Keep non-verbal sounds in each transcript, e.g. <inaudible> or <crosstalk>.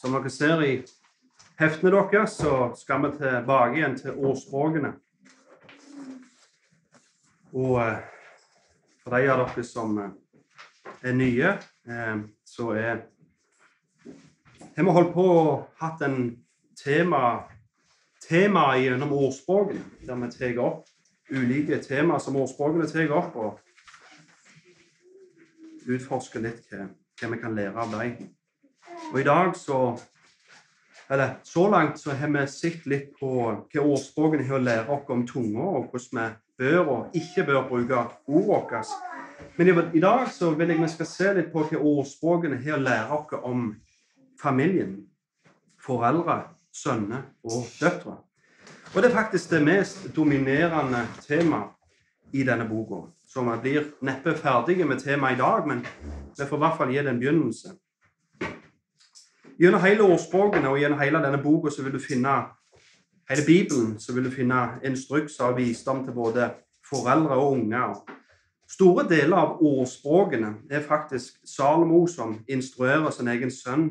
Som dere ser i heftene deres, så skal vi tilbake igjen til ordspråkene. Og eh, for de av dere som eh, er nye, eh, så er har vi holdt på og hatt en tema, tema gjennom ordspråkene, der vi tar opp ulike temaer som ordspråkene tar opp, og utforsker litt hva, hva vi kan lære av dem. Og i dag så Eller så langt så har vi sett litt på hva ordspråkene har å lære oss om tunga, og hvordan vi bør og ikke bør bruke ordene våre. Men i dag så vil jeg vi skal se litt på hva ordspråkene har å lære oss om familien. Foreldre, sønner og døtre. Og det er faktisk det mest dominerende temaet i denne boka. Så vi blir neppe ferdige med temaet i dag, men vi får i hvert fall gi det en begynnelse. Gjennom hele ordspråkene og gjennom hele denne boka så vil du finne hele Bibelen så vil du finne instrukser og visdom til både foreldre og unger. Store deler av ordspråkene er faktisk Salomo som instruerer sin egen sønn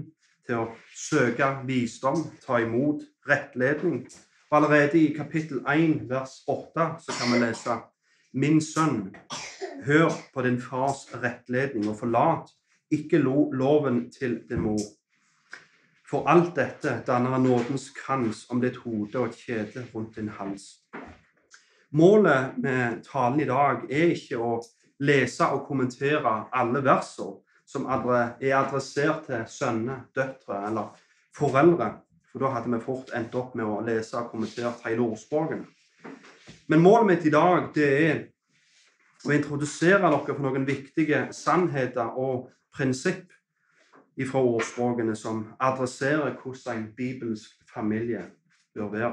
til å søke visdom, ta imot rettledning. Og allerede i kapittel 1, vers 8, så kan vi lese Min sønn, hør på din fars rettledning, og forlat ikke loven til din mor. For alt dette danner nådens krans om ditt hode og et kjede rundt din hals. Målet med talen i dag er ikke å lese og kommentere alle versene som er adressert til sønner, døtre eller foreldre, for da hadde vi fort endt opp med å lese og kommentere hele ordspråkene. Men målet mitt i dag det er å introdusere dere for noen viktige sannheter og prinsipp fra ordspråkene som adresserer hvordan en bibelsk familie bør være.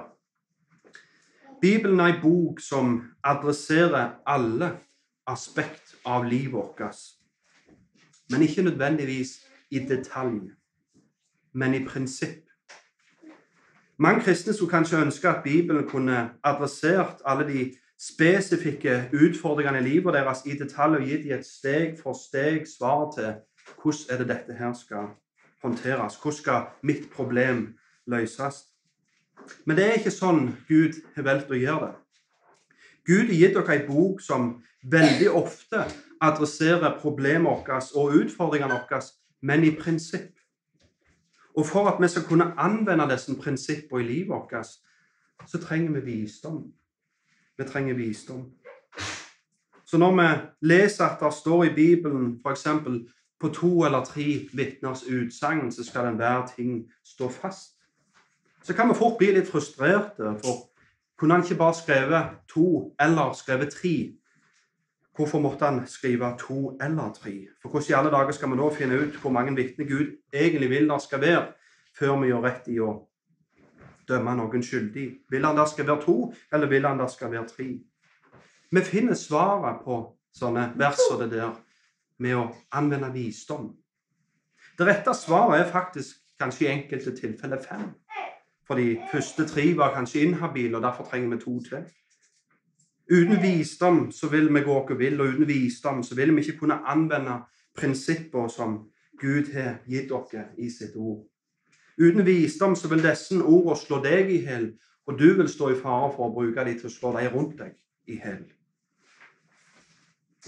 Bibelen er en bok som adresserer alle aspekt av livet vårt, men ikke nødvendigvis i detalj, men i prinsipp. Mange kristne skulle kanskje ønske at Bibelen kunne adressert alle de spesifikke utfordringene i livet deres i detalj og gitt dem et steg for steg svar til hvordan er det dette her skal håndteres. Hvordan skal mitt problem løses? Men det er ikke sånn Gud har valgt å gjøre det. Gud har gitt dere en bok som veldig ofte adresserer problemene vårt og utfordringene våre, men i prinsipp. Og for at vi skal kunne anvende disse prinsippene i livet vårt, så trenger vi visdom. Vi trenger visdom. Så når vi leser at det står i Bibelen f.eks. på to eller tre vitners utsagn, så skal enhver ting stå fast, så kan vi fort bli litt frustrerte. For kunne han ikke bare skrevet to eller skrevet tre? Hvorfor måtte han skrive to eller tre? For hvordan i alle dager skal vi da finne ut hvor mange vitner Gud egentlig vil det skal være, før vi gjør rett i å dømme noen skyldig? Vil han det skal være to, eller vil han det skal være tre? Vi finner svaret på sånne vers og det der med å anvende visdom. Det rette svaret er faktisk kanskje i enkelte tilfeller fem. For de første tre var kanskje inhabile, og derfor trenger vi to til. Uten visdom så vil vi gå oss vill, og uten visdom så vil vi ikke kunne anvende prinsipper som Gud har gitt dere i sitt ord. Uten visdom så vil disse ordene slå deg i hjel, og du vil stå i fare for å bruke dem til å slå dem rundt deg i hjel.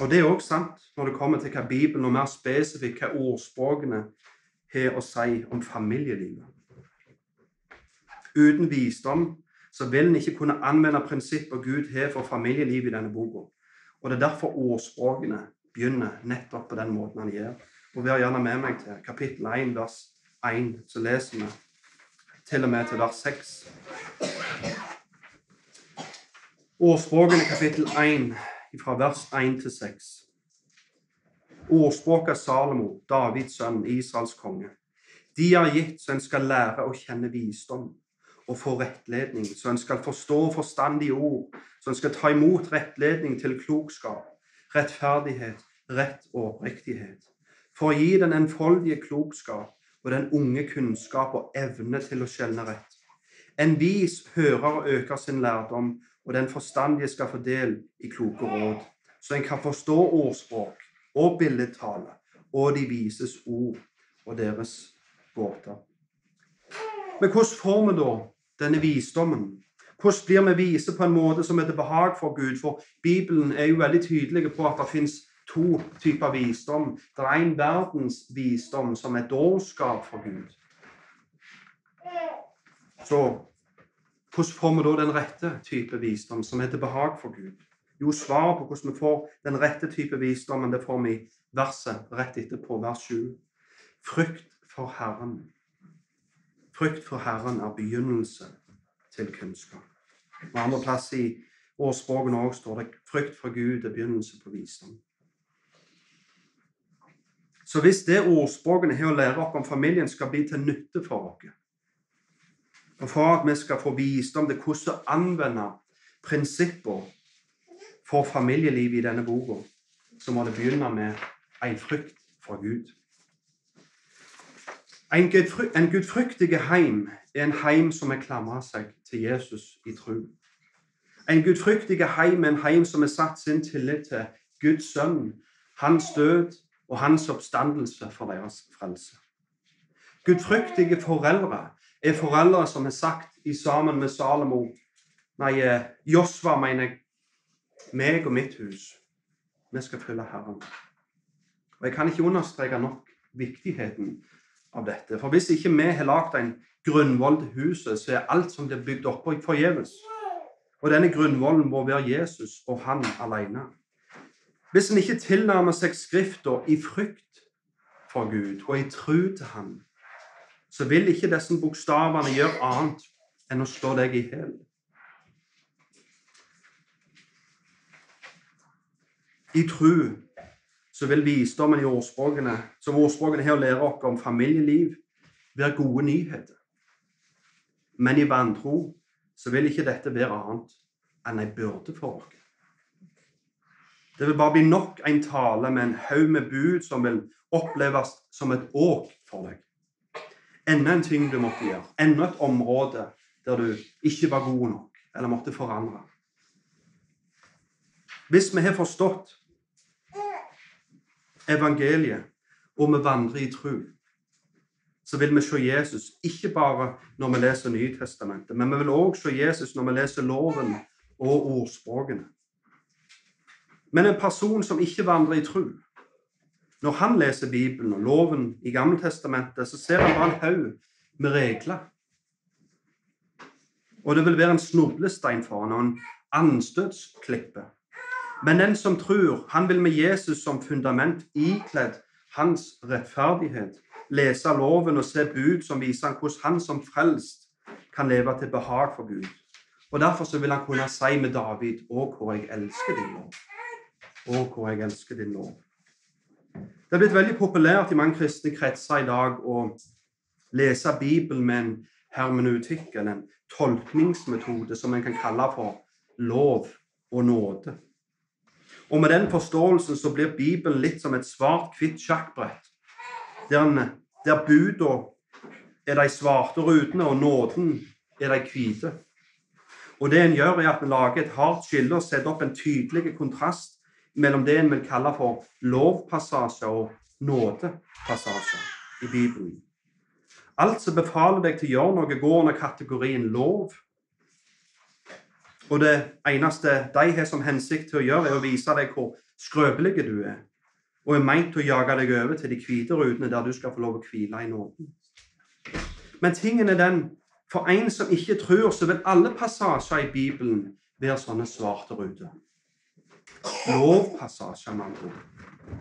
Og det er òg sant når det kommer til hva Bibelen, og mer spesifikt hva ordspråkene har å si om familielivet. Uten visdom så vil en ikke kunne anvende prinsipper Gud har for familielivet i denne boka. Og det er derfor ordspråkene begynner nettopp på den måten han gjør. Og Vær gjerne med meg til kapittel 1, vers 1, så leser vi til og med til vers 6. Ordspråkene kapittel 1, fra vers 1 til 6. Ordspråket Salomo, Davids sønn, Israels konge. De er gitt så en skal lære å kjenne visdom og få rettledning, så en skal forstå forstandige ord, så en skal ta imot rettledning til klokskap, rettferdighet, rett og oppriktighet. For å gi den enfoldige klokskap og den unge kunnskap og evne til å skjelne rett. En vis hører og øker sin lærdom, og den forstandige skal få del i kloke råd, så en kan forstå ordspråk og billedtale og de vises ord, og deres båter. Men hvordan får vi da denne visdommen? Hvordan blir vi vise på en måte som er til behag for Gud? For Bibelen er jo veldig tydelig på at det fins to typer visdom. Det er en verdens visdom som er dårskap for Gud. Så hvordan får vi da den rette type visdom som er til behag for Gud? Jo, svaret på hvordan vi får den rette type visdommen, det får vi i verset rett etterpå, vers 7. Frykt for Herren. Frykt for Herren er begynnelse til kunnskap. Og andre plass i årsspråkene òg står det 'frykt for Gud er begynnelse på visdom'. Så hvis det ordspråkene har å lære oss om familien, skal bli til nytte for oss, og for at vi skal få visdom til hvordan å anvende prinsipper for familielivet i denne boka, så må det begynne med en frykt for Gud. En, en gudfryktig heim er en heim som har klamra seg til Jesus i tro. En gudfryktig heim er en heim som har satt sin tillit til Guds sønn, hans død og hans oppstandelse for deres frelse. Gudfryktige foreldre er foreldre som har sagt i sammen med Salomo Nei, eh, Josva mener meg og mitt hus. Vi skal følge Herren. Og Jeg kan ikke understreke nok viktigheten av dette. For hvis ikke vi har lagd en grunnvoll til huset, så er alt som blir bygd oppå, forgjeves. Og denne grunnvollen må være Jesus og han alene. Hvis en ikke tilnærmer seg Skrifta i frykt for Gud og i tru til Han, så vil ikke disse bokstavene gjøre annet enn å slå deg i hjel. I tro så vil visdommen i ordspråkene, som ordspråkene her lærer oss om familieliv, være gode nyheter. Men i vantro så vil ikke dette være annet enn ei byrde for oss. Det vil bare bli nok en tale med en haug med bud som vil oppleves som et åk for deg. Enda en ting du måtte gjøre. Enda et område der du ikke var god nok, eller måtte forandre. Hvis vi har forstått evangeliet og vi vandrer i tro, så vil vi se Jesus ikke bare når vi leser Nytestamentet, men vi vil òg se Jesus når vi leser loven og ordspråkene. Men en person som ikke vandrer i tro, når han leser Bibelen og loven i Gammeltestamentet, så ser han bare en haug med regler. Og det vil være en snublestein for han og en anstøtsklippe men den som tror, han vil med Jesus som fundament, ikledd hans rettferdighet, lese loven og se bud som viser han hvordan han som frelst kan leve til behag for Gud. Og Derfor så vil han kunne si med David 'Å, hvor jeg elsker din lov'. Å, hvor jeg elsker din lov. Det er blitt veldig populært i mange kristne kretser i dag å lese Bibelen med en hermeneutikk, eller en tolkningsmetode, som en kan kalle for lov og nåde. Og med den forståelsen så blir Bibelen litt som et svart-hvitt sjakkbrett, der, der buda er de svarte rutene, og nåden er de hvite. Og det en gjør, er at en lager et hardt skille og setter opp en tydelig kontrast mellom det en vil kalle for lovpassasjer og nådepassasjer i Bibelen. Alt som befaler deg til å gjøre noe, går under kategorien lov og det eneste de har som hensikt til å gjøre, er å vise deg hvor skrøpelig du er, og er meint til å jage deg over til de hvite rutene der du skal få lov å hvile i nåden. Men tingen er den for en som ikke tror, så vil alle passasjer i Bibelen være sånne svarte ruter. Lovpassasjer, med andre ord.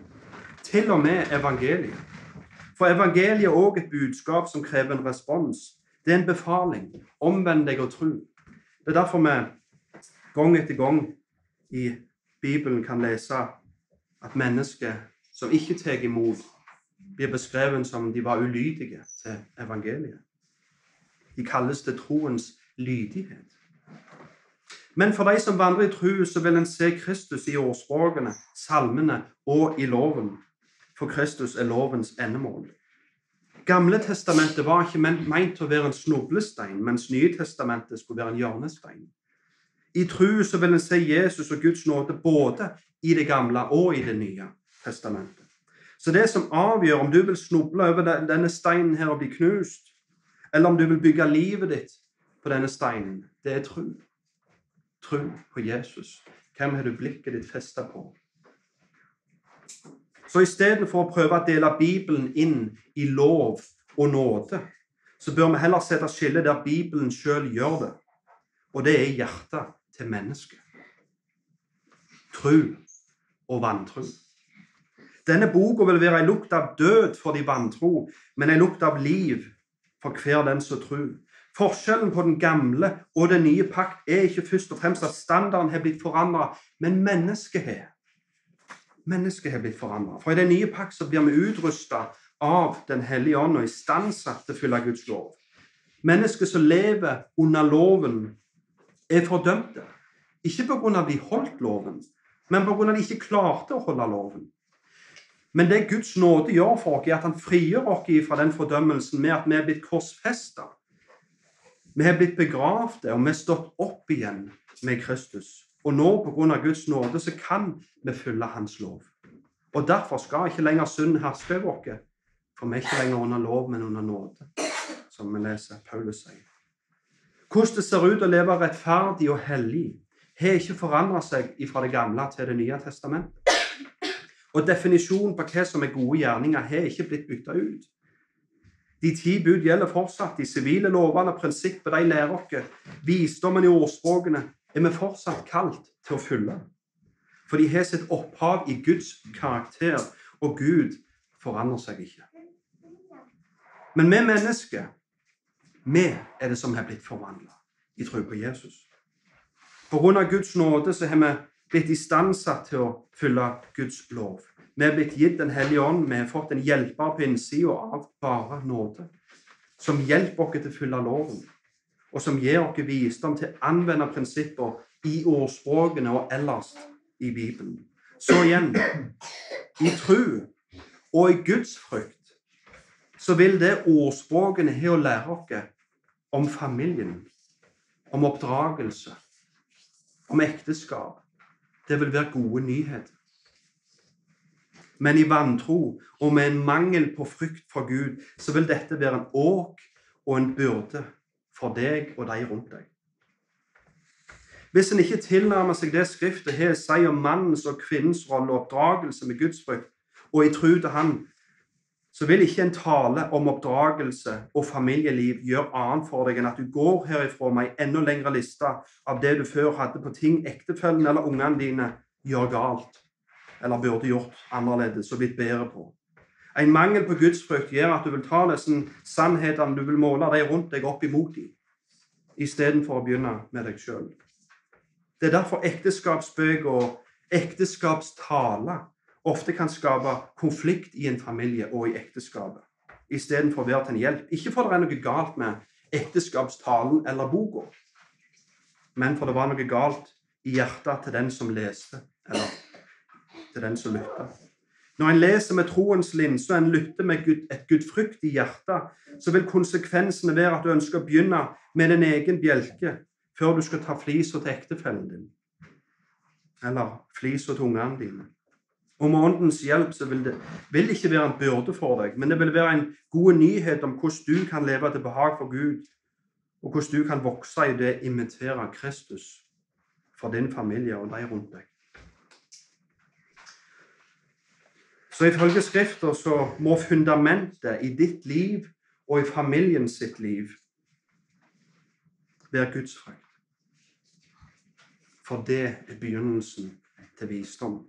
Til og med evangeliet. For evangeliet er òg et budskap som krever en respons. Det er en befaling. Omvend deg og tro. Det er derfor vi gang etter gang i Bibelen kan lese at mennesker som ikke tar imot, blir beskrevet som de var ulydige til evangeliet. De kalles til troens lydighet. Men for de som vandrer i tro, så vil en se Kristus i ordspråkene, salmene og i loven. For Kristus er lovens endemål. Gamle testamentet var ikke meint til å være en snublestein, mens Nye testamentet skulle være en hjørnestein. I tru så vil en se Jesus og Guds nåde både i det gamle og i det nye testamentet. Så det som avgjør om du vil snuble over denne steinen her og bli knust, eller om du vil bygge livet ditt på denne steinen, det er tru. Tru på Jesus. Hvem har du blikket ditt festa på? Så istedenfor å prøve å dele Bibelen inn i lov og nåde, så bør vi heller sette skillet der Bibelen sjøl gjør det. Og det er hjertet til mennesket. Tro og vantro. Denne boka vil være ei lukt av død for de vantro, men ei lukt av liv for hver den som tror. Forskjellen på den gamle og den nye pakt er ikke først og fremst at standarden har blitt forandra, men mennesket har. Mennesket har blitt forandra. For i den nye pakt så blir vi utrusta av Den hellige ånd og istandsatt til å fylle Guds lov. Mennesket som lever under loven, er fordømte. Ikke pga. de holdt loven, men pga. de ikke klarte å holde loven. Men det Guds nåde gjør for oss, er at han frigjør oss fra den fordømmelsen med at vi er blitt korsfesta. Vi er blitt begravd og vi er stått opp igjen med Kristus. Og nå, pga. Guds nåde, så kan vi følge Hans lov. Og derfor skal ikke lenger synd herske over oss. For vi er ikke lenger under lov, men under nåde, som vi leser Paulus sier. Hvordan det ser ut å leve rettferdig og hellig, har ikke forandra seg fra det gamle til Det nye testamentet. Og definisjonen på hva som er gode gjerninger, har ikke blitt bytta ut. De ti bud gjelder fortsatt. De sivile lovene og prinsippene de lærer oss. Visdommen i ordspråkene er vi fortsatt kalt til å følge. For de har sitt opphav i Guds karakter, og Gud forandrer seg ikke. Men vi mennesker, vi er det som har blitt forvandla i tro på Jesus. Av Guds nåde så har vi blitt istandsatt til å følge Guds lov. Vi er blitt gitt Den hellige ånd. Vi har fått en hjelper på innsida av bare nåde. Som hjelper oss til å følge loven, og som gir oss visdom til å anvende prinsipper i ordspråkene og ellers i Bibelen. Så igjen i tro og i Guds frykt så vil det ordspråkene har å lære oss om familien, om oppdragelse, om ekteskap, det vil være gode nyheter. Men i vantro og med en mangel på frykt for Gud, så vil dette være en åk og en byrde for deg og de rundt deg. Hvis en ikke tilnærmer seg det Skriftet her sier om mannens og kvinnens rolle og oppdragelse med Guds frykt, og i tro til Han, så vil ikke en tale om oppdragelse og familieliv gjøre annet for deg enn at du går herifra med ei enda lengre liste av det du før hadde på ting ektefellen eller ungene dine gjør galt, eller burde gjort annerledes og blitt bedre på. En mangel på gudsfrykt gjør at du vil ta disse sannhetene du vil måle de rundt deg opp imot dem, istedenfor å begynne med deg sjøl. Det er derfor ekteskapsbøker og ekteskapstaler ofte kan skape konflikt i en familie og i ekteskapet, istedenfor å være til en hjelp. Ikke for det er noe galt med ekteskapstalen eller boka, men for det var noe galt i hjertet til den som leste, eller til den som lytta. Når en leser med troens linse og en lytter med et gudfryktig hjerte, så vil konsekvensene være at du ønsker å begynne med din egen bjelke før du skal ta flisa til ektefellen din, eller flisa til ungene dine. Og med Åndens hjelp så vil det vil ikke være en byrde for deg, men det vil være en god nyhet om hvordan du kan leve til behag for Gud, og hvordan du kan vokse i det imitere Kristus for din familie og de rundt deg. Så ifølge Skrifta så må fundamentet i ditt liv og i familien sitt liv være Guds frykt. For det er begynnelsen til visdom.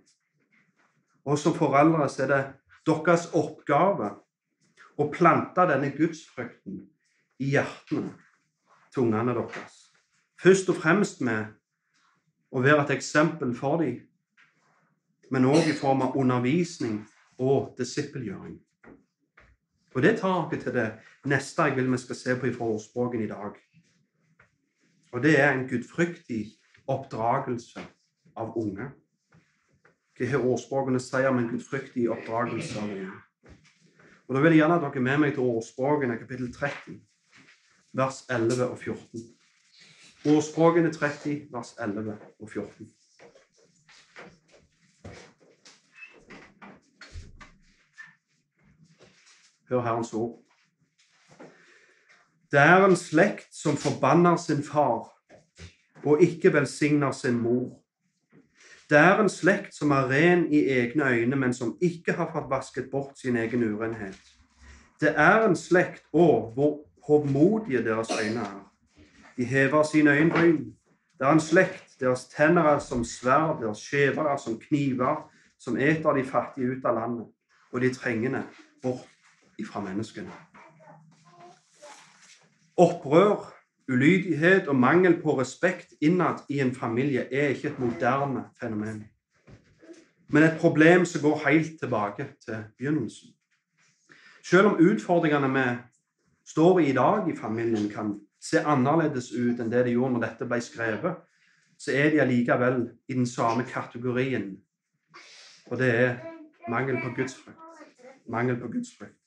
Og som foreldre så er det deres oppgave å plante denne gudsfrykten i hjertene til ungene deres. Først og fremst med å være et eksempel for dem, men òg i form av undervisning og disippelgjøring. Og det tar dere til det neste jeg vil vi skal se på fra ordspråken i dag. Og det er en gudfryktig oppdragelse av unge. Hva har ordspråkene å si om en gudfryktig oppdragelse av unge? Og Da vil jeg gjerne at dere er med meg til ordspråkene kapittel 30, vers 11 og 14. Ordspråkene 30, vers 11 og 14. Hør Herrens ord. Det er en slekt som forbanner sin far og ikke velsigner sin mor. Det er en slekt som er ren i egne øyne, men som ikke har fått vasket bort sin egen urenhet. Det er en slekt, òg hvor hovmodige deres øyne er. De hever sine øyenbryn. Det er en slekt, deres tenner er som sverd, deres skjever er som kniver, som eter de fattige ut av landet, og de trengende bort ifra menneskene. Opprør, ulydighet og mangel på respekt innad i en familie er ikke et moderne fenomen, men et problem som går helt tilbake til begynnelsen. Selv om utfordringene vi står i i dag i familien, kan se annerledes ut enn det de gjorde når dette ble skrevet, så er de allikevel i den samme kategorien. Og det er mangel på gudsfrykt. Mangel på gudsfrykt.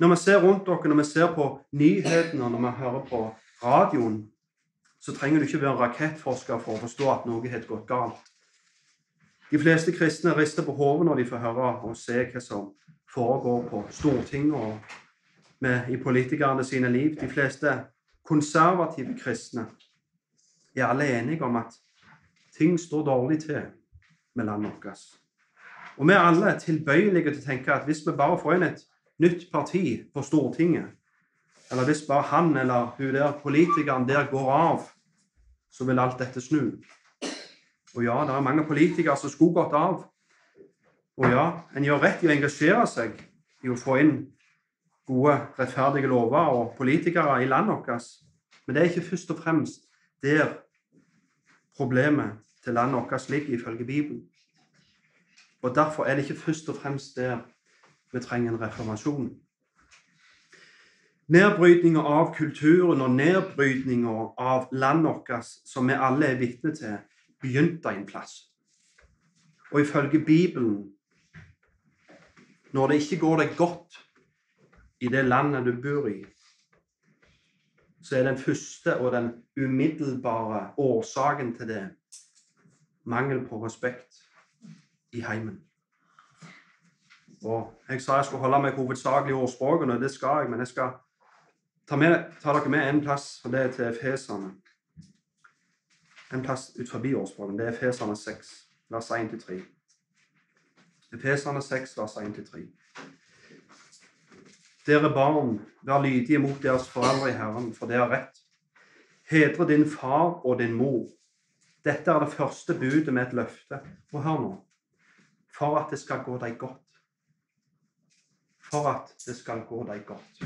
Når vi ser rundt dere, når vi ser på nyhetene, når vi hører på radioen, så trenger du ikke være rakettforsker for å forstå at noe har gått galt. De fleste kristne rister på hodet når de får høre og se hva som foregår på Stortinget og med, i politikerne sine liv. De fleste konservative kristne er alle enige om at ting står dårlig til med landet vårt. Og vi er alle tilbøyelige til å tenke at hvis vi bare får inn et nytt parti på Stortinget, eller hvis bare han eller hun der politikeren der går av, så vil alt dette snu. Og ja, det er mange politikere som skulle gått av. Og ja, en gjør rett i å engasjere seg i å få inn gode, rettferdige lover og politikere i landet vårt. Men det er ikke først og fremst der problemet til landet vårt ligger, ifølge Bibelen. Og derfor er det ikke først og fremst der vi trenger en reformasjon. Nedbrytninga av kulturen og nedbrytninga av landet vårt, som vi alle er vitne til, begynte en plass. Og ifølge Bibelen Når det ikke går deg godt i det landet du bor i, så er den første og den umiddelbare årsaken til det mangel på respekt i heimen. Og Jeg sa jeg skulle holde meg hovedsakelig i ordspråkene, det skal jeg, men jeg skal ta, med, ta dere med en plass, og det er til Efeserne. En plass ut forbi årsspråkene. Det er Efeserne 6, vers 1-3. Efeserne 6, vers 1-3. Dere barn, vær lydige mot deres foreldre i Herren, for det er rett. Hedre din far og din mor. Dette er det første budet med et løfte. Og hør nå for at det skal gå deg godt. For at det skal gå deg godt,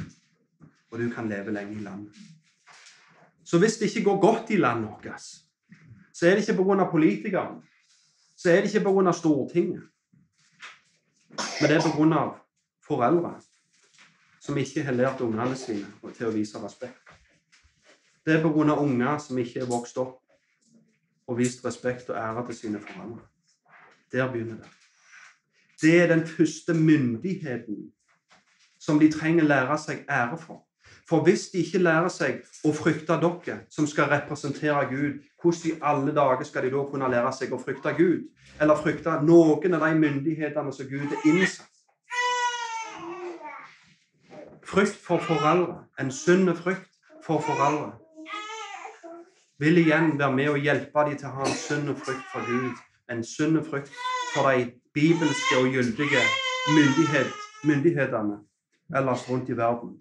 og du kan leve lenge i landet. Så hvis det ikke går godt i landet vårt, så er det ikke pga. politikerne. Så er det ikke pga. Stortinget. Men det er pga. foreldre som ikke har lært ungene sine til å vise respekt. Det er pga. unger som ikke er vokst opp og vist respekt og ære til sine foreldre. Der begynner det. Det er den første myndigheten som de trenger lære seg ære for. For hvis de ikke lærer seg å frykte dere, som skal representere Gud, hvordan i alle dager skal de da kunne lære seg å frykte Gud? Eller frykte noen av de myndighetene som Gud er innsatt? Frykt for foreldre, en sunn frykt for foreldre, vil igjen være med å hjelpe dem til å ha en sunn frykt for Gud, en sunn frykt for de bibelske og gyldige myndighet, myndighetene ellers rundt i verden.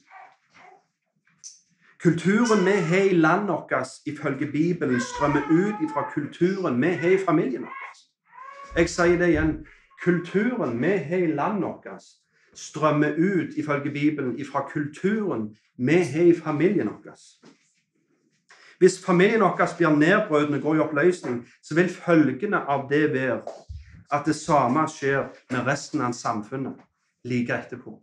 Kulturen vi har i landet vårt, ifølge Bibelen, strømmer ut fra kulturen vi har i familien vår. Jeg sier det igjen. Kulturen vi har i landet vårt, strømmer ut, ifølge Bibelen, fra kulturen vi har i familien vår. Hvis familien vår blir nedbrutt og går i oppløsning, så vil følgene av det være at det samme skjer med resten av samfunnet like etterpå.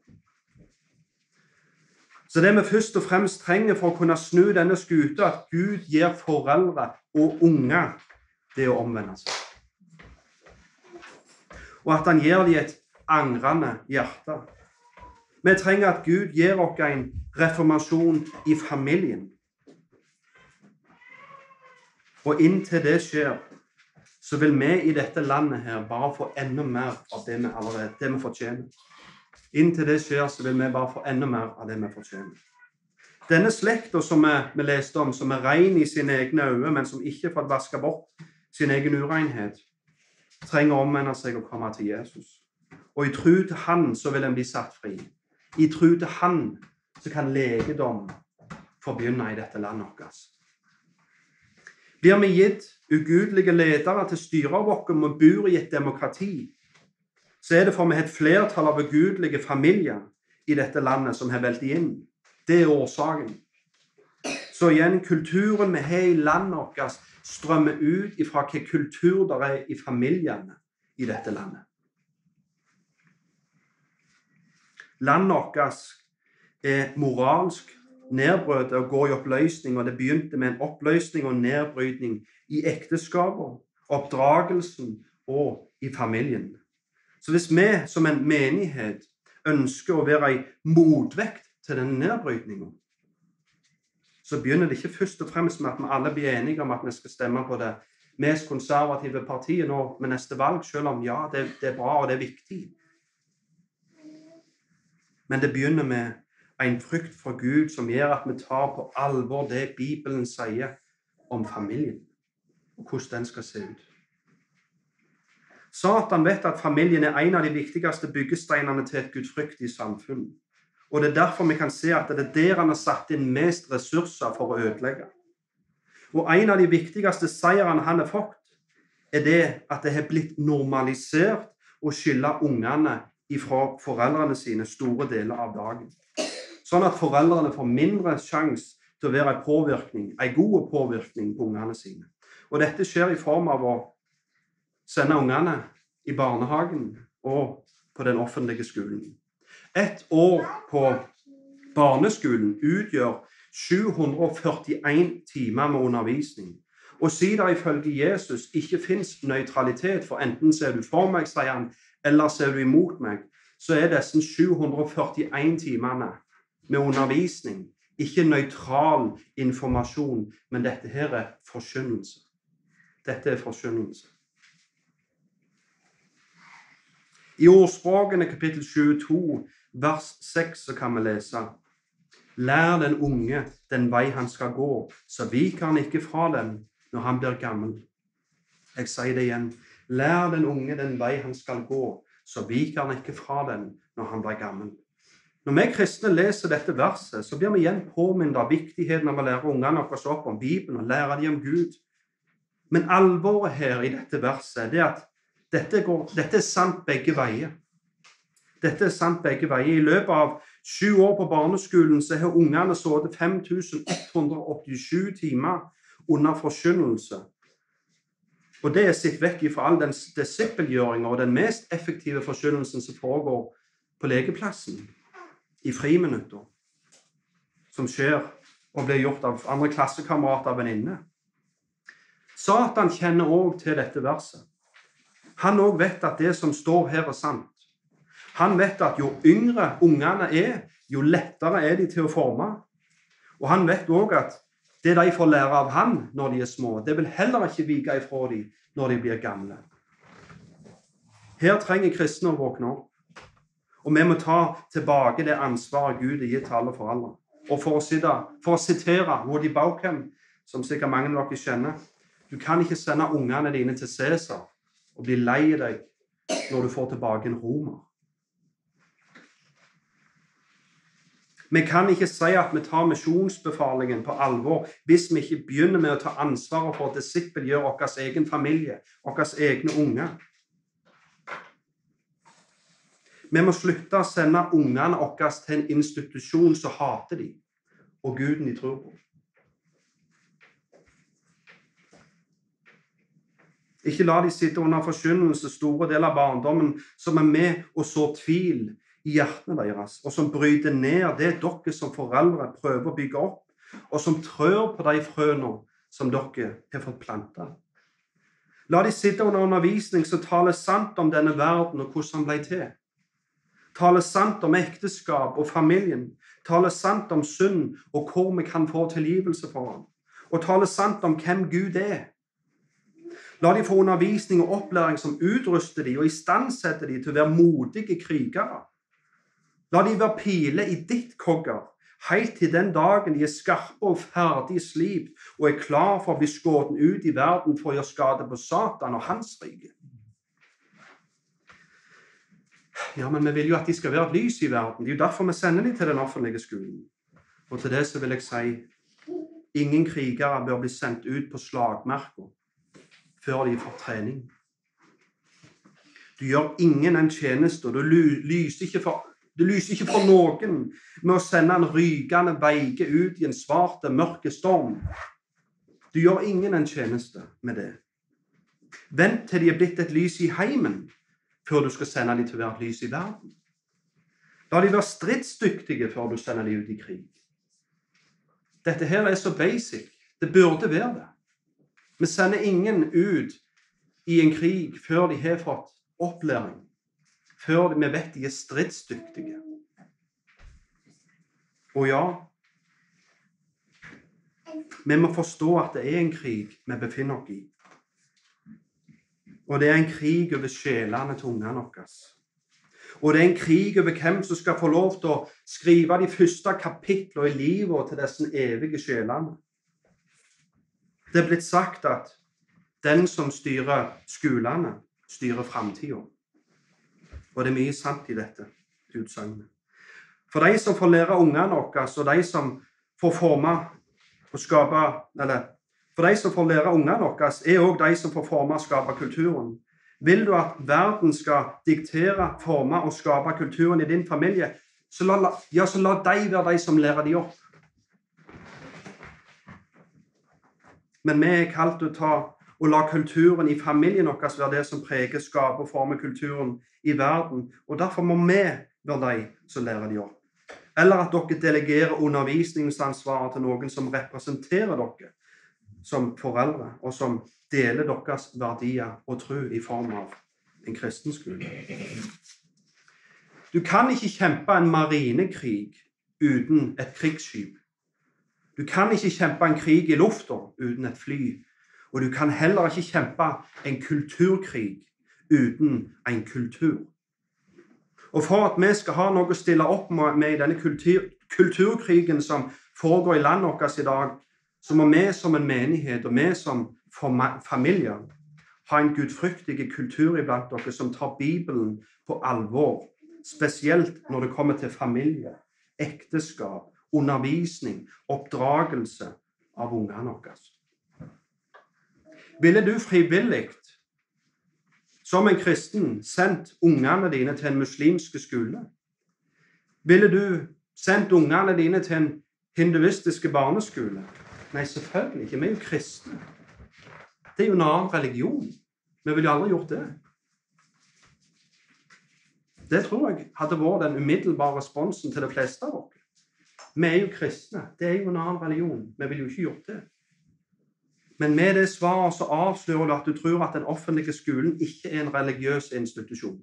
Så det vi først og fremst trenger for å kunne snu denne skuta, at Gud gir foreldre og unger det å omvende seg. Og at han gir dem et angrende hjerte. Vi trenger at Gud gir oss en reformasjon i familien. Og inntil det skjer, så vil vi i dette landet her bare få enda mer av det vi allerede det vi fortjener. Inntil det skjer, så vil vi bare få enda mer av det vi fortjener. Denne slekta som vi, vi, leste om, som er ren i sine egne øyne, men som ikke fått vaska bort sin egen urenhet, trenger å omvende seg og komme til Jesus. Og i tru til Han så vil en bli satt fri. I tru til Han så kan legedom få begynne i dette landet vårt. Blir vi gitt ugudelige ledere til styret styre vårt og bor i et demokrati, så er det for vi har et flertall av ugudelige familier i dette landet som har velt inn. Det er årsaken. Så igjen, kulturen vi har i landet vårt, strømmer ut ifra hvilken kultur det er i familiene i dette landet. Landet vårt er moralsk nedbrøt og går i oppløsning, og det begynte med en oppløsning og nedbrytning i ekteskapet, oppdragelsen og i familien. Så hvis vi som en menighet ønsker å være ei motvekt til den nedbrytninga, så begynner det ikke først og fremst med at vi alle blir enige om at vi skal stemme på det mest konservative partiet nå med neste valg, selv om ja, det, det er bra og det er viktig. Men det begynner med en frykt for Gud som gjør at vi tar på alvor det Bibelen sier om familien, og hvordan den skal se ut. Satan vet at familien er en av de viktigste byggesteinene til et gudfryktig samfunn. Og Det er derfor vi kan se at det er der han har satt inn mest ressurser for å ødelegge. Og En av de viktigste seirene han har fått, er det at det har blitt normalisert å skille ungene fra foreldrene sine store deler av dagen. Sånn at foreldrene får mindre sjanse til å være en påvirkning, en god påvirkning på ungene sine. Og dette skjer i form av å sende ungene i barnehagen og på den offentlige skolen. Ett år på barneskolen utgjør 741 timer med undervisning. Og siden det ifølge Jesus ikke fins nøytralitet, for enten ser du for meg, sier han, eller ser du imot meg, så er disse 741 timene med undervisning. Ikke nøytral informasjon, men dette her er forkynnelse. Dette er forkynnelse. I Ordspråkene kapittel 22, vers 6, så kan vi lese Lær den unge den vei han skal gå, så viker han ikke fra den når han blir gammel. Jeg sier det igjen. Lær den unge den vei han skal gå, så viker han ikke fra den når han blir gammel. Når vi kristne leser dette verset, så blir vi igjen påminnet av viktigheten av å lære ungene våre opp om Bibelen og lære dem om Gud. Men alvoret her i dette verset er at dette, går, dette er sant begge veier. Dette er sant begge veier. I løpet av sju år på barneskolen så har ungene sittet 5187 timer under forkynnelse. Og det er sett vekk fra all den disippelgjøringa og den mest effektive forkynnelsen som foregår på legeplassen i friminutter som skjer og blir gjort av andre klassekamerater og venninner. Satan kjenner òg til dette verset. Han òg vet at det som står her, er sant. Han vet at jo yngre ungene er, jo lettere er de til å forme. Og han vet òg at det de får lære av han når de er små, det vil heller ikke vike ifra dem når de blir gamle. Her trenger kristne å våkne opp. Og vi må ta tilbake det ansvaret Gud har gitt til alle foreldre. Og for å, sitte, for å sitere Woody Bauchem, som sikkert mange av dere kjenner Du kan ikke sende ungene dine til Cæsar og bli lei deg når du får tilbake en romer. Vi kan ikke si at vi tar misjonsbefalingen på alvor hvis vi ikke begynner med å ta ansvaret for å disippelgjøre vår egen familie, våre egne unger. Vi må slutte å sende ungene våre til en institusjon som hater dem, og guden de tror på. Ikke la de sitte under forkynnelse store deler av barndommen som er med og sår tvil i hjertene deres, og som bryter ned det dere som foreldre prøver å bygge opp, og som trør på de frøene som dere har fått planta. La de sitte under undervisning som taler sant om denne verden og hvordan den ble til taler sant om ekteskap og familien, taler sant om synd og hvor vi kan få tilgivelse for ham, og taler sant om hvem Gud er. La de få undervisning og opplæring som utruster de og istandsetter de til å være modige krigere. La de være piler i ditt kogger, helt til den dagen de er skarpe og ferdig slip og er klar for å bli skutt ut i verden for å gjøre skade på Satan og hans rike. Ja, men vi vil jo at de skal være et lys i verden. Det er jo derfor vi sender dem til den offentlige skolen. Og til det så vil jeg si ingen krigere bør bli sendt ut på slagmarka før de får trening. Du gjør ingen en tjeneste, og du lyser ikke for, du lyser ikke for noen med å sende en rykende veike ut i en svart, mørk storm. Du gjør ingen en tjeneste med det. Vent til de er blitt et lys i heimen, før du skal sende dem til et lys i verden. La de være stridsdyktige før du sender dem ut i krig. Dette her er så basic. Det burde være det. Vi sender ingen ut i en krig før de har fått opplæring før vi vet de er stridsdyktige. Og ja Vi må forstå at det er en krig vi befinner oss i. Og det er en krig over sjelene til ungene våre. Og det er en krig over hvem som skal få lov til å skrive de første kapitlene i livet til disse evige sjelene. Det er blitt sagt at den som styrer skolene, styrer framtida. Og det er mye sant i dette utsagnet. For de som får lære ungene våre, og de som får forme og skape Eller for de som får lære ungene våre, er òg de som får forme og skape kulturen. Vil du at verden skal diktere, forme og skape kulturen i din familie, så la, ja, så la de være de som lærer de opp. Men vi er kalt til å ta og la kulturen i familien vår være det som preger, skaper og former kulturen i verden. Og Derfor må vi være de som lærer de opp. Eller at dere delegerer undervisningsansvaret til noen som representerer dere som foreldre, og som deler deres verdier og tro i form av en kristen skole. Du kan ikke kjempe en marinekrig uten et krigsskip. Du kan ikke kjempe en krig i lufta uten et fly. Og du kan heller ikke kjempe en kulturkrig uten en kultur. Og for at vi skal ha noe å stille opp med i denne kultur, kulturkrigen som foregår i landet vårt i dag, så må vi som en menighet og vi som familie ha en gudfryktig kultur iblant dere som tar Bibelen på alvor. Spesielt når det kommer til familie, ekteskap, undervisning, oppdragelse av ungene våre. Ville du frivillig, som en kristen, sendt ungene dine til en muslimsk skole? Ville du sendt ungene dine til en hinduistisk barneskole? Nei, selvfølgelig ikke. Vi er jo kristne. Det er jo en annen religion. Vi ville jo aldri gjort det. Det tror jeg hadde vært den umiddelbare responsen til de fleste av oss. Vi er jo kristne. Det er jo en annen religion. Vi ville jo ikke gjort det. Men med det svaret så avslører du at du tror at den offentlige skolen ikke er en religiøs institusjon.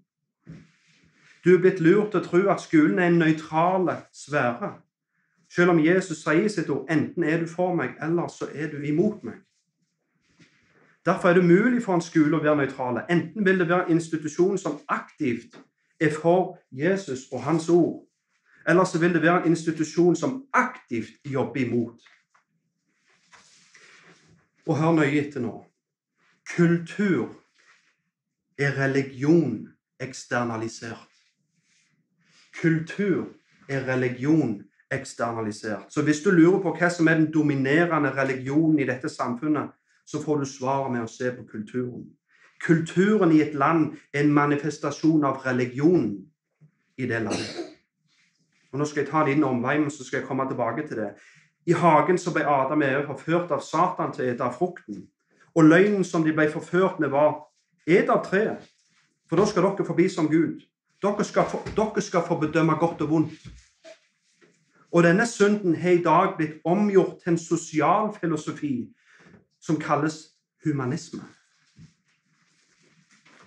Du er blitt lurt til å tro at skolen er en nøytral sfære. Selv om Jesus sier sitt ord 'enten er du for meg, eller så er du imot meg'. Derfor er det umulig for en skole å være nøytral. Enten vil det være en institusjon som aktivt er for Jesus og hans ord, eller så vil det være en institusjon som aktivt jobber imot. Og hør nøye etter nå. Kultur er religion eksternalisert. Kultur er religion eksternalisert. Så hvis du lurer på hva som er den dominerende religionen i dette samfunnet, så får du svaret med å se på kulturen. Kulturen i et land er en manifestasjon av religionen i det landet. Og Nå skal jeg ta en liten omvei, men så skal jeg komme tilbake til det. I hagen så ble Adam og Eve forført av Satan til å ete av frukten. Og løgnen som de ble forført med, var et av treet, for da skal dere forbi som Gud. Dere skal, få, dere skal få bedømme godt og vondt. Og denne synden har i dag blitt omgjort til en sosial filosofi som kalles humanisme.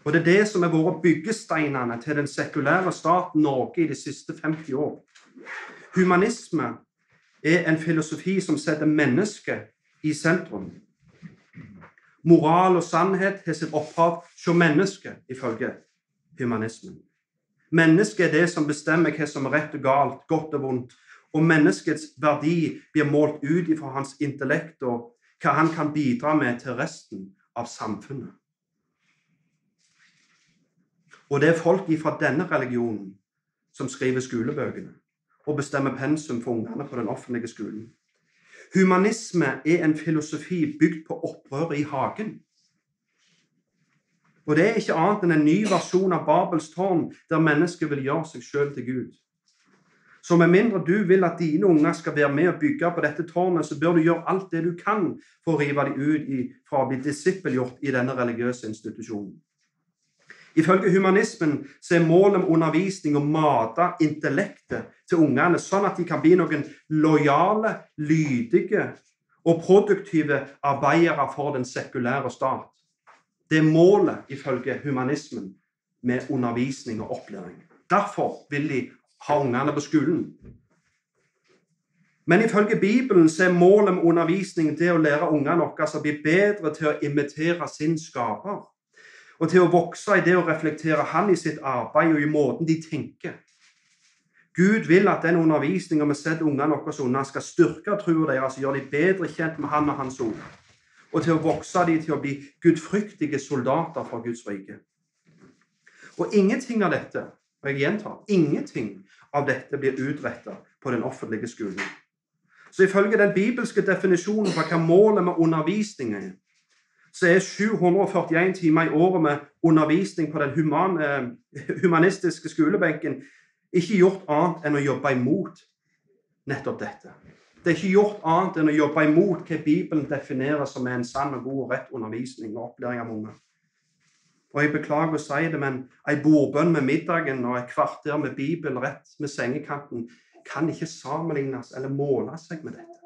Og det er det som har vært byggesteinene til den sekulære staten Norge i de siste 50 år. Humanisme er en filosofi som setter mennesket i sentrum. Moral og sannhet har sitt opphav hos mennesket, ifølge humanismen. Mennesket er det som bestemmer hva som er rett og galt, godt og vondt. Og menneskets verdi blir målt ut ifra hans intellekt og hva han kan bidra med til resten av samfunnet. Og det er folk fra denne religionen som skriver skolebøkene og bestemmer pensum for ungene på den offentlige skolen. Humanisme er en filosofi bygd på opprøret i hagen. Og det er ikke annet enn en ny versjon av Babels tårn, der mennesket vil gjøre seg sjøl til Gud. Så med mindre du vil at dine unger skal være med og bygge på dette tårnet, så bør du gjøre alt det du kan for å rive dem ut fra å bli disippelgjort i denne religiøse institusjonen. Ifølge humanismen så er målet med undervisning å mate intellektet til ungene, sånn at de kan bli noen lojale, lydige og produktive arbeidere for den sekulære stat. Det er målet, ifølge humanismen, med undervisning og opplæring. Derfor vil de ha ungene på skolen. Men ifølge Bibelen så er målet med undervisning det å lære ungene våre å bli bedre til å imitere sin skaper. Og til å vokse i det å reflektere Han i sitt arbeid og i måten de tenker. Gud vil at den undervisninga vi setter ungene våre unna, skal styrke troa deres og gjøre dem bedre kjent med Han og Hans ord. Og til å vokse dem til å bli gudfryktige soldater for Guds rike. Og ingenting av dette og jeg gjentar ingenting av dette blir utretta på den offentlige skolen. Så ifølge den bibelske definisjonen på hva målet med undervisningen er, så er 741 timer i året med undervisning på den human, eh, humanistiske skolebenken ikke gjort annet enn å jobbe imot nettopp dette. Det er ikke gjort annet enn å jobbe imot hva Bibelen definerer som en sann og god og rett undervisning og opplæring av unge. Og jeg beklager å si det, men ei bordbønn med middagen og et kvarter med Bibelen rett med sengekanten kan ikke sammenlignes eller måle seg med dette.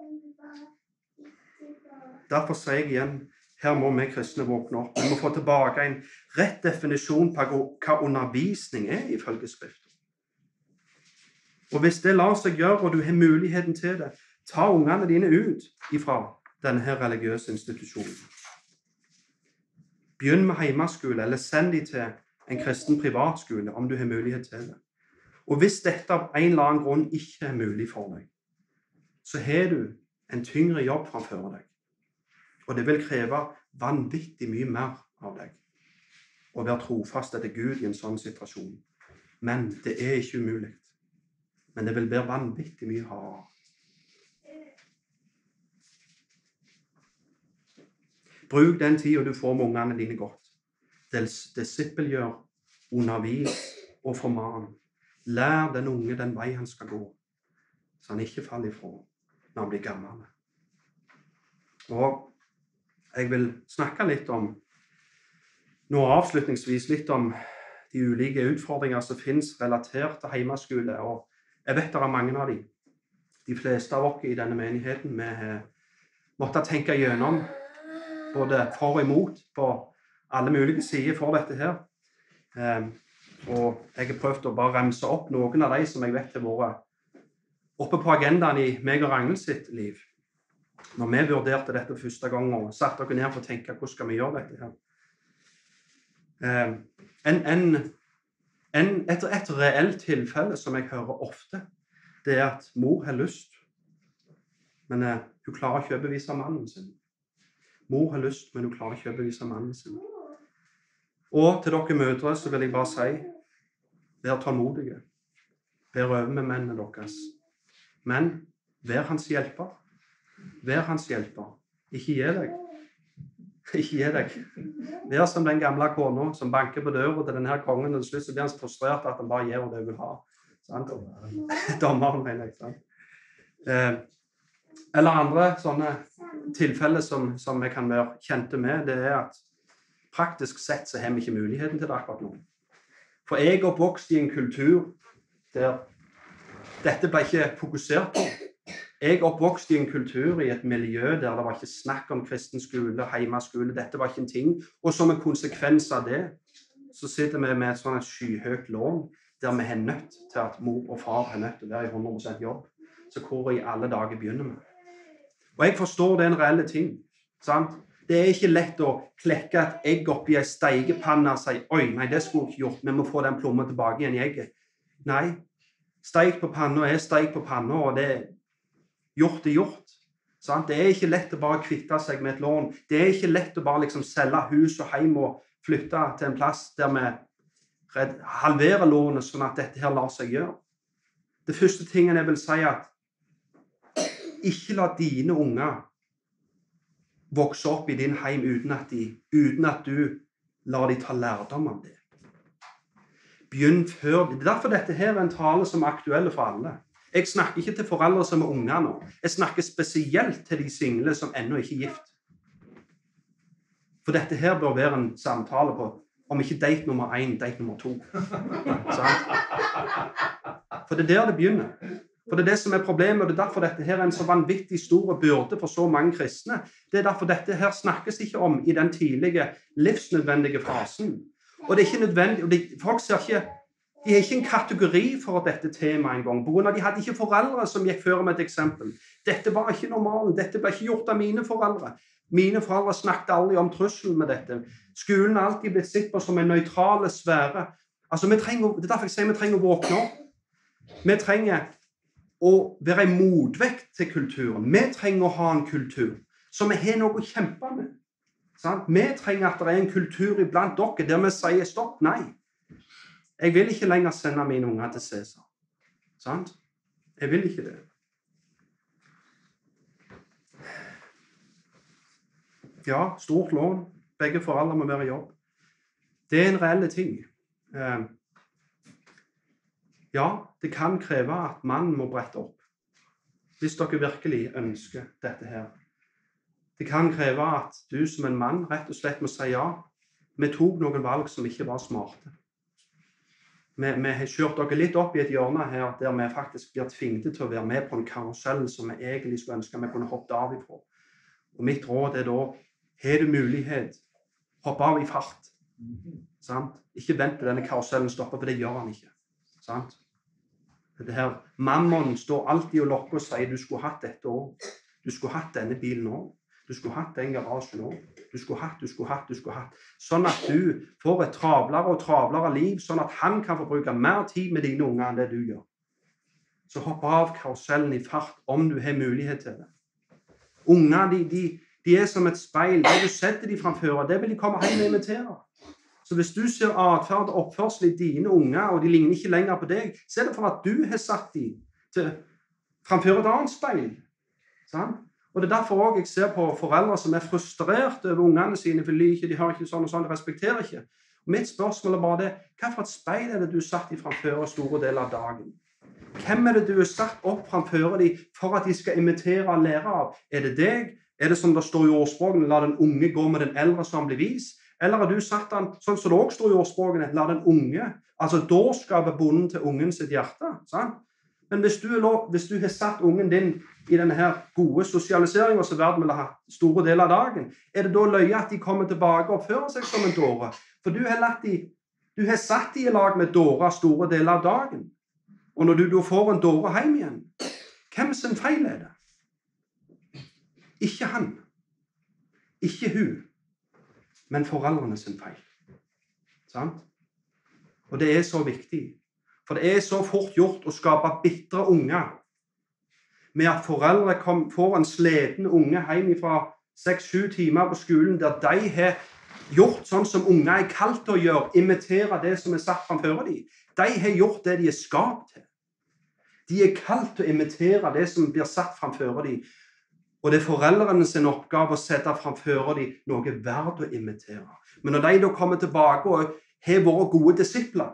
Derfor sier jeg igjen her må vi kristne våkne opp. Vi må få tilbake en rett definisjon på hva undervisning er, ifølge Skriften. Og hvis det lar seg gjøre, og du har muligheten til det, ta ungene dine ut ifra denne religiøse institusjonen. Begynn med heimeskole, eller send dem til en kristen privatskole om du har mulighet til det. Og hvis dette av en eller annen grunn ikke er mulig for deg, så har du en tyngre jobb framfor deg. Og det vil kreve vanvittig mye mer av deg å være trofast etter Gud i en sånn situasjon. Men det er ikke umulig. Men det vil være vanvittig mye hardere. Bruk den tida du får med ungene dine godt. Disippelgjør, undervis og forman. Lær den unge den vei han skal gå, så han ikke faller ifra når han blir gammel. Og jeg vil snakke litt om nå avslutningsvis litt om de ulike utfordringer som finnes relatert til hjemmeskole. Og jeg vet det er mange av dem. De fleste av oss i denne menigheten vi har måttet tenke gjennom både for og imot på alle mulige sider for dette her. Um, og jeg har prøvd å bare remse opp noen av de som jeg vet har vært oppe på agendaen i meg og Ragnhild sitt liv. Når vi vurderte dette første gang og satte dere ned for å tenke hvordan skal vi gjøre dette her. Um, en, en, en, et, et reelt tilfelle som jeg hører ofte, det er at mor har lyst, men uh, hun klarer ikke å overbevise mannen sin. Mor har lyst, men hun klarer ikke å overbevise mannen sin. Og til dere mødre så vil jeg bare si vær tålmodige. Vær over med mennene deres. Men vær hans hjelper. Vær hans hjelper. Ikke gi deg. Ikke gi deg. Vær som den gamle kona som banker på døra til denne kongen, og til slutt blir han så frustrert at han bare gjør det hun vil ha. Sant? Dommeren, mener jeg. Sant? Eh, eller andre sånne tilfeller som, som vi kan være kjente med, det er at praktisk sett så har vi ikke muligheten til det akkurat nå. For jeg er oppvokst i en kultur der dette ble ikke fokusert på. Jeg oppvokste i en kultur, i et miljø der det var ikke snakk om kristen skole, hjemmeskole. Dette var ikke en ting. Og som en konsekvens av det så sitter vi med et sånn skyhøyt lån der vi er nødt til at mor og far er nødt til å være i 100 jobb. Så hvor i alle dager begynner vi? Og jeg forstår det er en reell ting. sant? Det er ikke lett å klekke et egg oppi ei steikepanne og si oi, nei, det skulle jeg ikke gjort, vi må få den plommen tilbake igjen i egget. Nei, steik på panna er steik på panna, og det gjort er gjort. Sant? Det er ikke lett å bare kvitte seg med et lån. Det er ikke lett å bare liksom selge hus og hjem og flytte til en plass der vi halverer lånet, sånn at dette her lar seg gjøre. Det første tingen jeg vil si, at ikke la dine unger vokse opp i din heim uten at, de, uten at du lar dem ta lærdom av det. Begynn før Det er derfor dette her er en tale som er aktuell for alle. Jeg snakker ikke til foreldre som er unger nå. Jeg snakker spesielt til de single som ennå ikke er gift. For dette her bør være en samtale på om ikke date nummer én, date nummer to. <laughs> For det er der det begynner. For Det er det som er problemet, og det er derfor dette her er en så vanvittig stor byrde for så mange kristne. Det er derfor dette her snakkes ikke om i den tidlige livsnødvendige fasen. Og det er ikke nødvendig, og Folk ser ikke de har ikke en kategori for dette temaet engang. De hadde ikke foreldre som gikk før med et eksempel. Dette var ikke normalen. Dette ble ikke gjort av mine foreldre. Mine foreldre snakket aldri om trusselen med dette. Skolen har alltid blitt sett på som en nøytral sfære. Altså, det er derfor jeg sier vi trenger å våkne opp. Vi trenger å være en motvekt til kulturen. Vi trenger å ha en kultur så vi har noe å kjempe med. Sant? Vi trenger at det er en kultur iblant dere der vi sier stopp, nei. Jeg vil ikke lenger sende mine unger til Cæsar. Sant? Jeg vil ikke det. Ja, stort lån. Begge foreldre må være i jobb. Det er en reell ting. Eh, ja, det kan kreve at mannen må brette opp. Hvis dere virkelig ønsker dette her. Det kan kreve at du som en mann rett og slett må si ja. Vi tok noen valg som ikke var smarte. Vi, har kjørt dere litt opp i et hjørne her der vi faktisk blir tvunget til å være med på en karusell som vi egentlig skulle ønske vi kunne hoppet av ifra. Og mitt råd er da har du mulighet, hopp av i fart. Sant? Ikke vent til denne karusellen stopper, for det gjør han ikke. Sant? Det her, Mammon står alltid og lokker og sier du skulle hatt dette òg. Du skulle hatt denne bilen òg. Du skulle hatt den garasjen nå. Du skulle hatt, du skulle hatt, du skulle hatt. Sånn at du får et travlere og travlere liv, sånn at han kan få bruke mer tid med dine unger enn det du gjør. Så hopp av karusellen i fart om du har mulighet til det. Unger de, de, de er som et speil. Det du setter dem framfor, det vil de komme hjem og invitere. Så hvis du ser atferd og oppførsel i dine unger, og de ligner ikke lenger på deg, så er det for at du har satt dem framfor et annet speil. Sånn? Og Det er derfor også jeg ser på foreldre som er frustrert over ungene sine, for de, de hører ikke sånn og sånn, de respekterer ikke. Og Mitt spørsmål er bare det hva for et speil er det du satt i framfor store deler av dagen? Hvem er det du har satt opp framfor dem for at de skal imitere og lære av? Er det deg? Er det som det står i ordspråkene, la den unge gå med den eldre som blir vis? Eller har du satt den sånn som det også står i ordspråkene, la den unge Altså dårskapet bonden til ungen sitt hjerte. Sant? Men hvis du, lov, hvis du, har satt ungen din i denne her gode sosialiseringa som verden vil ha store deler av dagen, er det da løye at de kommer tilbake og oppfører seg som en dåre? For du har, latt de, du har satt de i lag med dårer store deler av dagen. Og når du da får en dåre hjem igjen, hvem sin feil er det? Ikke han. Ikke hun men foreldrene sin feil. Sant? Og det er så viktig. For det er så fort gjort å skape bitre unger med at foreldre kom, får en sliten unge hjem fra seks-sju timer på skolen der de har gjort sånn som unger er kalt til å gjøre, imitere det som er satt framfor dem. De har gjort det de er skapt til. De er kalt til å imitere det som blir satt framfor dem. Og det er foreldrene sin oppgave å sette framfor dem noe verdt å imitere. Men når de da kommer tilbake og har vært gode disipler,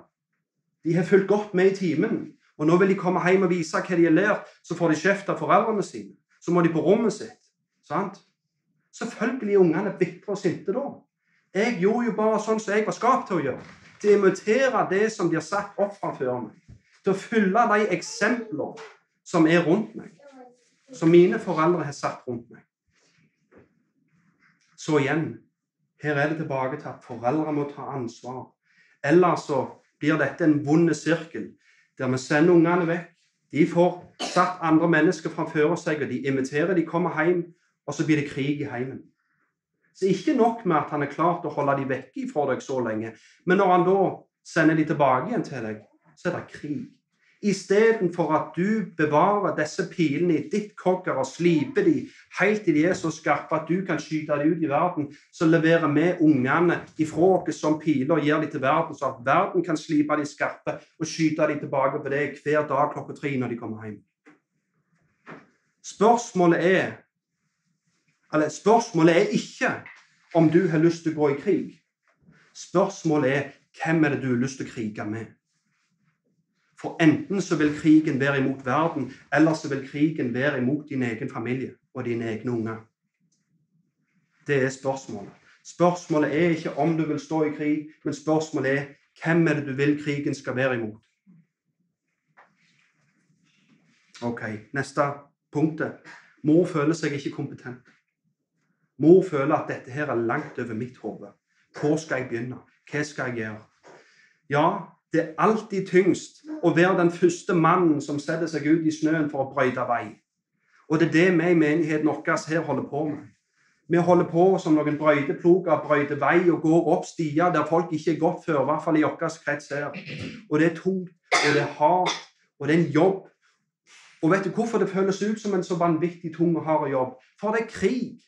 de har fulgt godt med i timen, og nå vil de komme hjem og vise hva de har lært, så får de kjeft av foreldrene sine. Så må de på rommet sitt. sant? Selvfølgelig er ungene bitre og sinte da. Jeg gjorde jo bare sånn som jeg var skapt til å gjøre. Til å imitere det som de har satt opp framfor meg. Til å fylle de eksempler som er rundt meg som mine foreldre har satt rundt meg. Så igjen, her er det tilbake til at foreldre må ta ansvar. Ellers så blir dette en vond sirkel der vi sender ungene vekk. De får satt andre mennesker framfor seg, og de imiterer. De kommer hjem, og så blir det krig i heimen. Så ikke nok med at han er klart å holde de vekke fra deg så lenge, men når han da sender de tilbake igjen til deg, så er det krig. Istedenfor at du bevarer disse pilene i ditt kogger og sliper de helt til de er så skarpe at du kan skyte dem ut i verden, så leverer vi ungene ifra oss som piler og gir dem til verden, så at verden kan slipe de skarpe og skyte dem tilbake på deg hver dag klokka tre når de kommer hjem. Spørsmålet er eller Spørsmålet er ikke om du har lyst til å gå i krig. Spørsmålet er hvem er det du har lyst til å krige med. For enten så vil krigen være imot verden, eller så vil krigen være imot din egen familie og dine egne unger. Det er spørsmålet. Spørsmålet er ikke om du vil stå i krig, men spørsmålet er hvem er det du vil krigen skal være imot. Ok, Neste punktet. Mor føler seg ikke kompetent. Mor føler at dette her er langt over mitt hode. Hvor skal jeg begynne? Hva skal jeg gjøre? Ja, det er alltid tyngst å være den første mannen som setter seg ut i snøen for å brøyte vei. Og det er det vi i menigheten vår her holder på med. Vi holder på som noen brøyteploger, brøyter vei og går opp stier der folk ikke er gått før, i hvert fall i vår krets her. Og det er tungt, og det er hardt, og det er en jobb. Og vet du hvorfor det føles ut som en så vanvittig tung og hard jobb? For det er krig.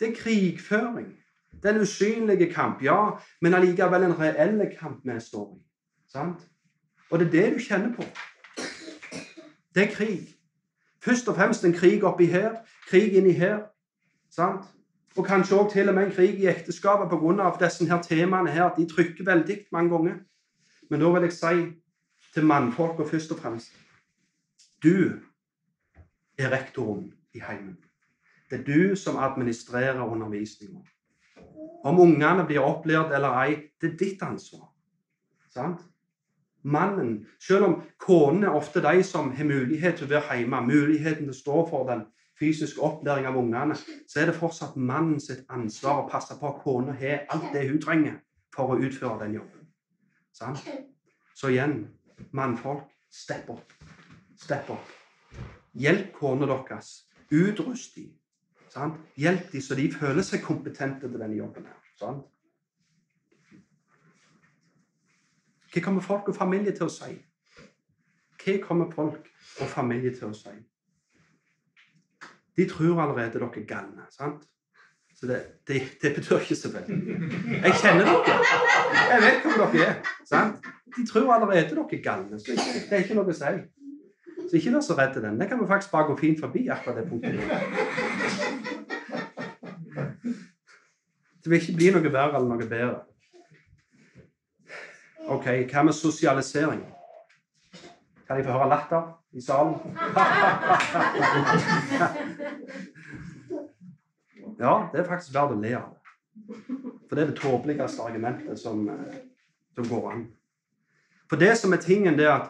Det er krigføring. Det er en usynlig kamp, ja, men allikevel en reell kamp vi står i. Sant? Og det er det du kjenner på. Det er krig. Først og fremst en krig oppi her, krig inni her. Sant? Og kanskje òg til og med en krig i ekteskapet pga. disse her temaene her, de trykker veldig mange ganger. Men da vil jeg si til mannfolka først og fremst Du er rektoren i heimen. Det er du som administrerer undervisninga. Om ungene blir opplært eller ei, det er ditt ansvar. Sant? Mannen, selv om konene er ofte de som har mulighet til å være hjemme, muligheten til å stå for den fysiske opplæring av ungene, så er det fortsatt mannen sitt ansvar å passe på at kona har alt det hun trenger for å utføre den jobben. Sant? Så igjen, mannfolk, step opp. Step opp. Hjelp kona deres. Utrust dem. Sant? Hjelp dem så de føler seg kompetente til denne jobben. her. Sant? Hva kommer folk og familie til å si? Hva kommer folk og familie til å si? De tror allerede dere er galne. sant? Så det, det, det, betyr ikke så veldig Jeg kjenner dere. Jeg vet hvem dere er. sant? De tror allerede dere er galne. Så det er ikke noe å si. Så ikke vær så redd den. Det kan vi faktisk bare gå fint forbi akkurat det punktet. Det vil ikke bli noe verre eller noe bedre. Ok, hva med sosialisering? Kan jeg få høre latter i salen? <laughs> ja, det er faktisk verdt å le av. For det er det tåpeligste argumentet som, eh, som går an. For det som er tingen, det er at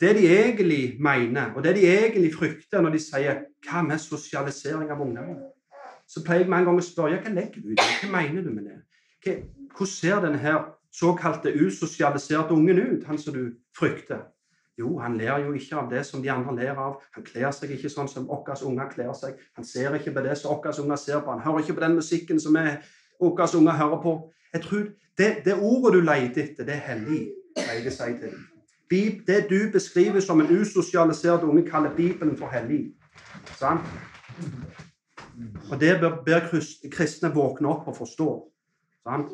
det de egentlig mener, og det de egentlig frykter når de sier 'hva med sosialisering av ungdommer', så pleier jeg mange ganger å spørre hva legger du i det? Hva mener du med det? Hvordan ser denne såkalte usosialiserte ungen ut, han som du frykter? Jo, han ler jo ikke av det som de andre ler av. Han kler seg ikke sånn som våre unger kler seg. Han ser ikke på det som våre unger ser på. Han hører ikke på den musikken som våre unger hører på. Jeg tror det, det ordet du leter etter, det er hellig, pleier jeg å si til deg. Det du beskriver som en usosialisert unge, kaller Bibelen for hellig. Sant? Og det bør, bør kristne våkne opp og forstå. Sant?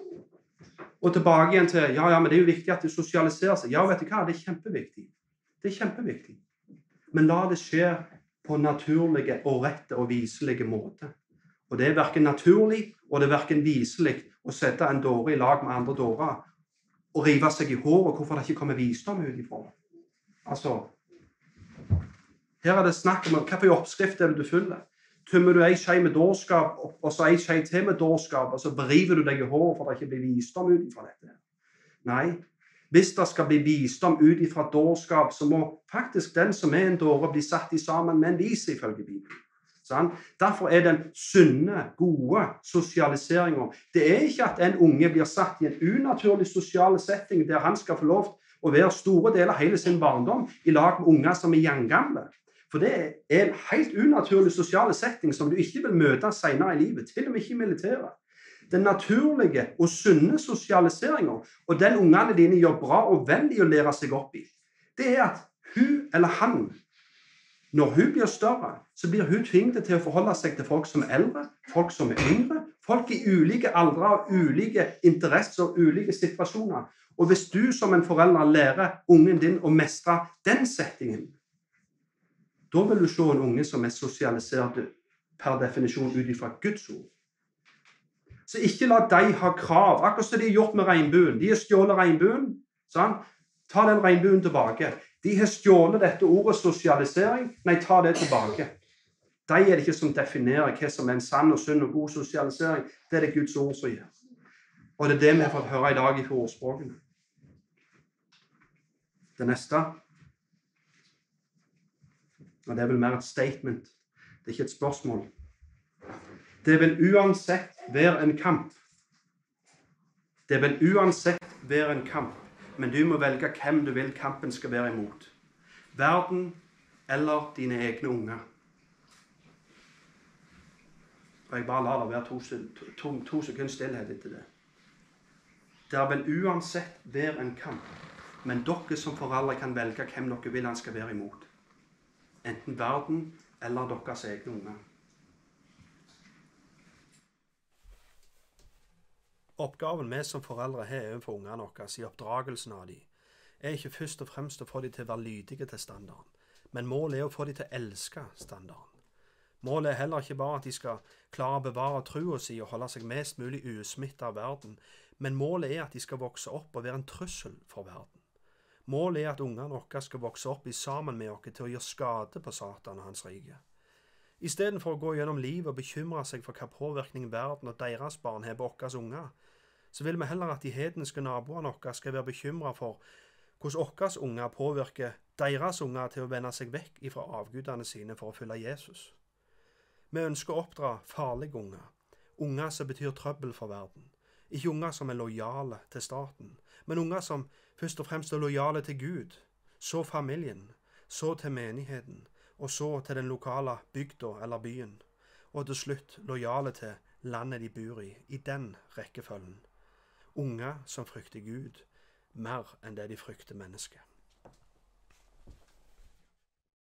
Og tilbake igjen til ja, ja, men det er jo viktig at de sosialiserer seg. Ja, vet du hva, det er kjempeviktig. Det er kjempeviktig. Men la det skje på naturlige og rette og viselige måter. Og det er verken naturlig og det er verken viselig å sette en dåre i lag med andre dårer og rive seg i håret hvorfor det ikke kommer visdom ut ifra. Altså, her er det snakk om hvilken oppskrift er det du følger tømmer du ei skje med dårskap og så ei skje til med dårskap, og så briver du deg i håret for at det ikke blir visdom ut ifra dette. Nei, hvis det skal bli visdom ut ifra dårskap, så må faktisk den som er en dåre, bli satt i sammen med en vis, ifølge Bibelen. Sånn? Derfor er den sunne, gode sosialiseringa Det er ikke at en unge blir satt i en unaturlig sosial setting der han skal få lov å være store deler av hele sin barndom i lag med unger som er jerngamle. For det er en helt unaturlig sosial setting som du ikke vil møte senere i livet. Til og med ikke i militæret. Den naturlige og sunne sosialiseringa, og den ungene dine gjør bra og vel i å lære seg opp i, det er at hun eller han når hun blir større, så blir hun tvunget til å forholde seg til folk som er eldre, folk som er yngre, folk i ulike aldre og ulike interesser og ulike situasjoner. Og hvis du som en forelder lærer ungen din å mestre den settingen, da vil du se en unge som er sosialisert per definisjon ut ifra Guds ord. Så ikke la de ha krav, akkurat som de har gjort med regnbuen. De har stjålet regnbuen. Sånn? Ta den regnbuen tilbake. De har stjålet dette ordet sosialisering. Nei, ta det tilbake. De er det ikke som definerer hva som er en sann og sunn og god sosialisering. Det er det Guds ord som gjør. Og det er det vi har fått høre i dag fra ordspråkene. Det neste Og det er vel mer et statement. Det er ikke et spørsmål. Det vil uansett være en kamp. Det vil uansett være en kamp men du må velge hvem du vil kampen skal være imot. Verden eller dine egne unger. Og jeg bare lar det være to, to, to sekunder stillhet etter det. Det vil uansett være en kamp, men dere som foreldre kan velge hvem dere vil han skal være imot. Enten verden eller deres egne unger. Oppgaven vi som foreldre har overfor ungene våre i oppdragelsen av dem, er ikke først og fremst å få dem til å være lydige til standarden, men målet er å få dem til å elske standarden. Målet er heller ikke bare at de skal klare å bevare trua si og holde seg mest mulig usmitta av verden, men målet er at de skal vokse opp og være en trussel for verden. Målet er at ungene våre skal vokse opp i sammen med oss til å gjøre skade på Satan og hans rike. Istedenfor å gå gjennom livet og bekymre seg for hva påvirkning verden og deres barn har på våre unger, så vil vi heller at de hedenske naboene våre skal være bekymra for hvordan våre unger påvirker deres unger til å vende seg vekk ifra avgudene sine for å følge Jesus. Vi ønsker å oppdra farlige unger, unger som betyr trøbbel for verden. Ikke unger som er lojale til staten, men unger som først og fremst er lojale til Gud, så familien, så til menigheten, og så til den lokale bygda eller byen, og til slutt lojale til landet de bor i, i den rekkefølgen. Unger som frykter Gud mer enn det de frykter mennesket.